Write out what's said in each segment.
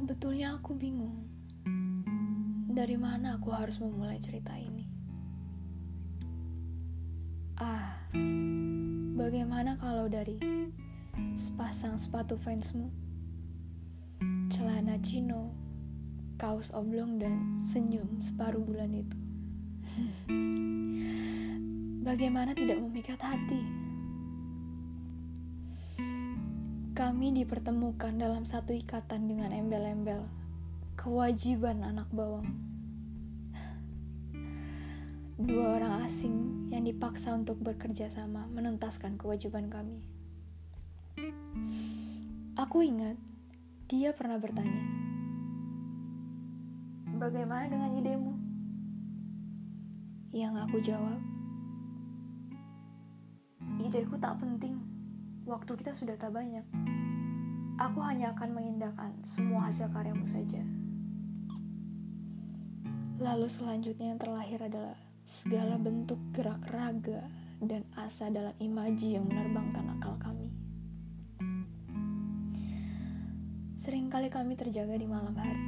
Sebetulnya aku bingung dari mana aku harus memulai cerita ini. Ah, bagaimana kalau dari sepasang sepatu fansmu, celana chino, kaos oblong dan senyum separuh bulan itu? Bagaimana tidak memikat hati? Kami dipertemukan dalam satu ikatan dengan embel-embel kewajiban anak bawang. Dua orang asing yang dipaksa untuk bekerja sama menuntaskan kewajiban kami. Aku ingat dia pernah bertanya, "Bagaimana dengan idemu?" Yang aku jawab, Ideku tak penting. Waktu kita sudah tak banyak. Aku hanya akan mengindahkan semua hasil karyamu saja. Lalu selanjutnya yang terlahir adalah segala bentuk gerak raga dan asa dalam imaji yang menerbangkan akal kami. Seringkali kami terjaga di malam hari.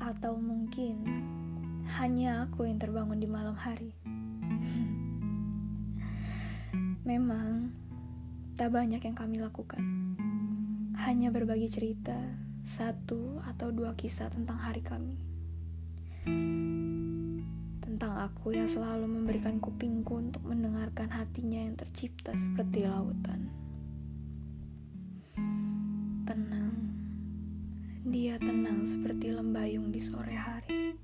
Atau mungkin hanya aku yang terbangun di malam hari. Memang tak banyak yang kami lakukan. Hanya berbagi cerita, satu atau dua kisah tentang hari kami. Tentang aku yang selalu memberikan kupingku untuk mendengarkan hatinya yang tercipta seperti lautan. Tenang, dia tenang seperti lembayung di sore hari.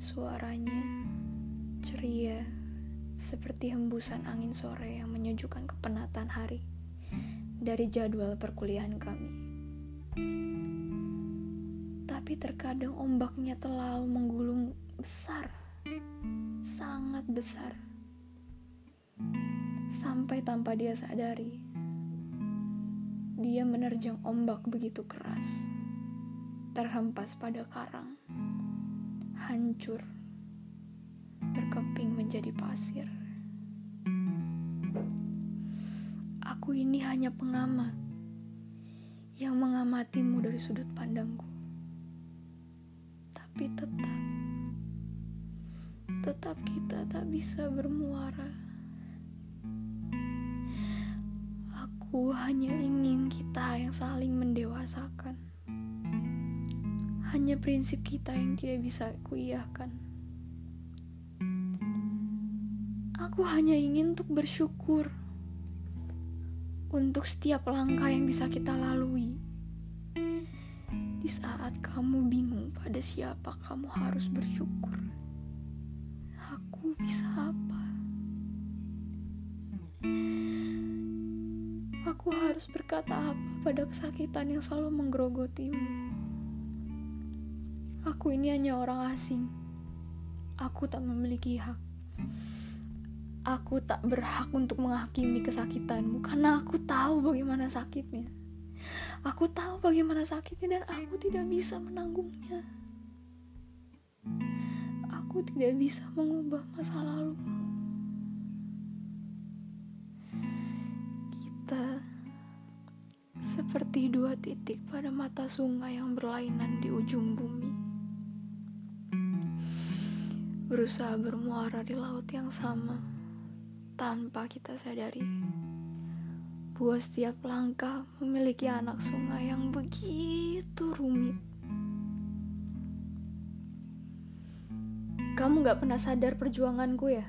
Suaranya ceria seperti hembusan angin sore yang menyejukkan kepenatan hari dari jadwal perkuliahan kami. Tapi terkadang ombaknya terlalu menggulung besar, sangat besar. Sampai tanpa dia sadari, dia menerjang ombak begitu keras, terhempas pada karang, hancur berkeping menjadi pasir. Ini hanya pengamat yang mengamatimu dari sudut pandangku. Tapi tetap, tetap kita tak bisa bermuara. Aku hanya ingin kita yang saling mendewasakan. Hanya prinsip kita yang tidak bisa kuiyahkan. Aku hanya ingin untuk bersyukur untuk setiap langkah yang bisa kita lalui. Di saat kamu bingung pada siapa kamu harus bersyukur. Aku bisa apa? Aku harus berkata apa pada kesakitan yang selalu menggerogotimu? Aku ini hanya orang asing. Aku tak memiliki hak. Aku tak berhak untuk menghakimi kesakitanmu karena aku tahu bagaimana sakitnya. Aku tahu bagaimana sakitnya dan aku tidak bisa menanggungnya. Aku tidak bisa mengubah masa lalu. Kita seperti dua titik pada mata sungai yang berlainan di ujung bumi. Berusaha bermuara di laut yang sama tanpa kita sadari bahwa setiap langkah memiliki anak sungai yang begitu rumit. Kamu gak pernah sadar perjuanganku ya?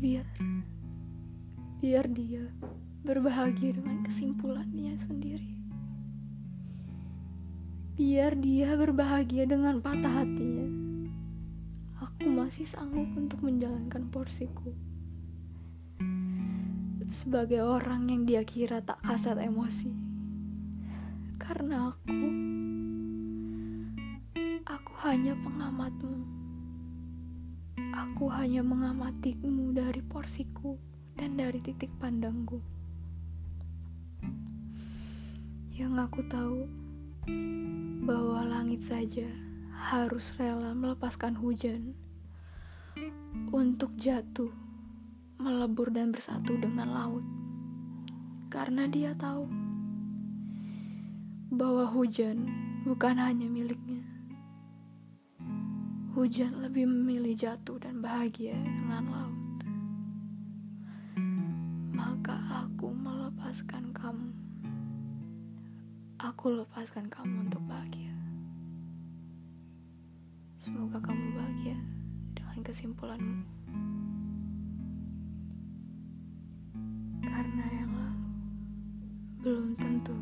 Biar, biar dia berbahagia dengan kesimpulannya sendiri. Biar dia berbahagia dengan patah hatinya masih sanggup untuk menjalankan porsiku. Sebagai orang yang dia kira tak kasat emosi. Karena aku aku hanya pengamatmu. Aku hanya mengamatimu dari porsiku dan dari titik pandangku. Yang aku tahu bahwa langit saja harus rela melepaskan hujan untuk jatuh, melebur dan bersatu dengan laut. Karena dia tahu bahwa hujan bukan hanya miliknya. Hujan lebih memilih jatuh dan bahagia dengan laut. Maka aku melepaskan kamu. Aku lepaskan kamu untuk bahagia. Semoga kamu bahagia dengan kesimpulanmu. Karena yang lalu belum tentu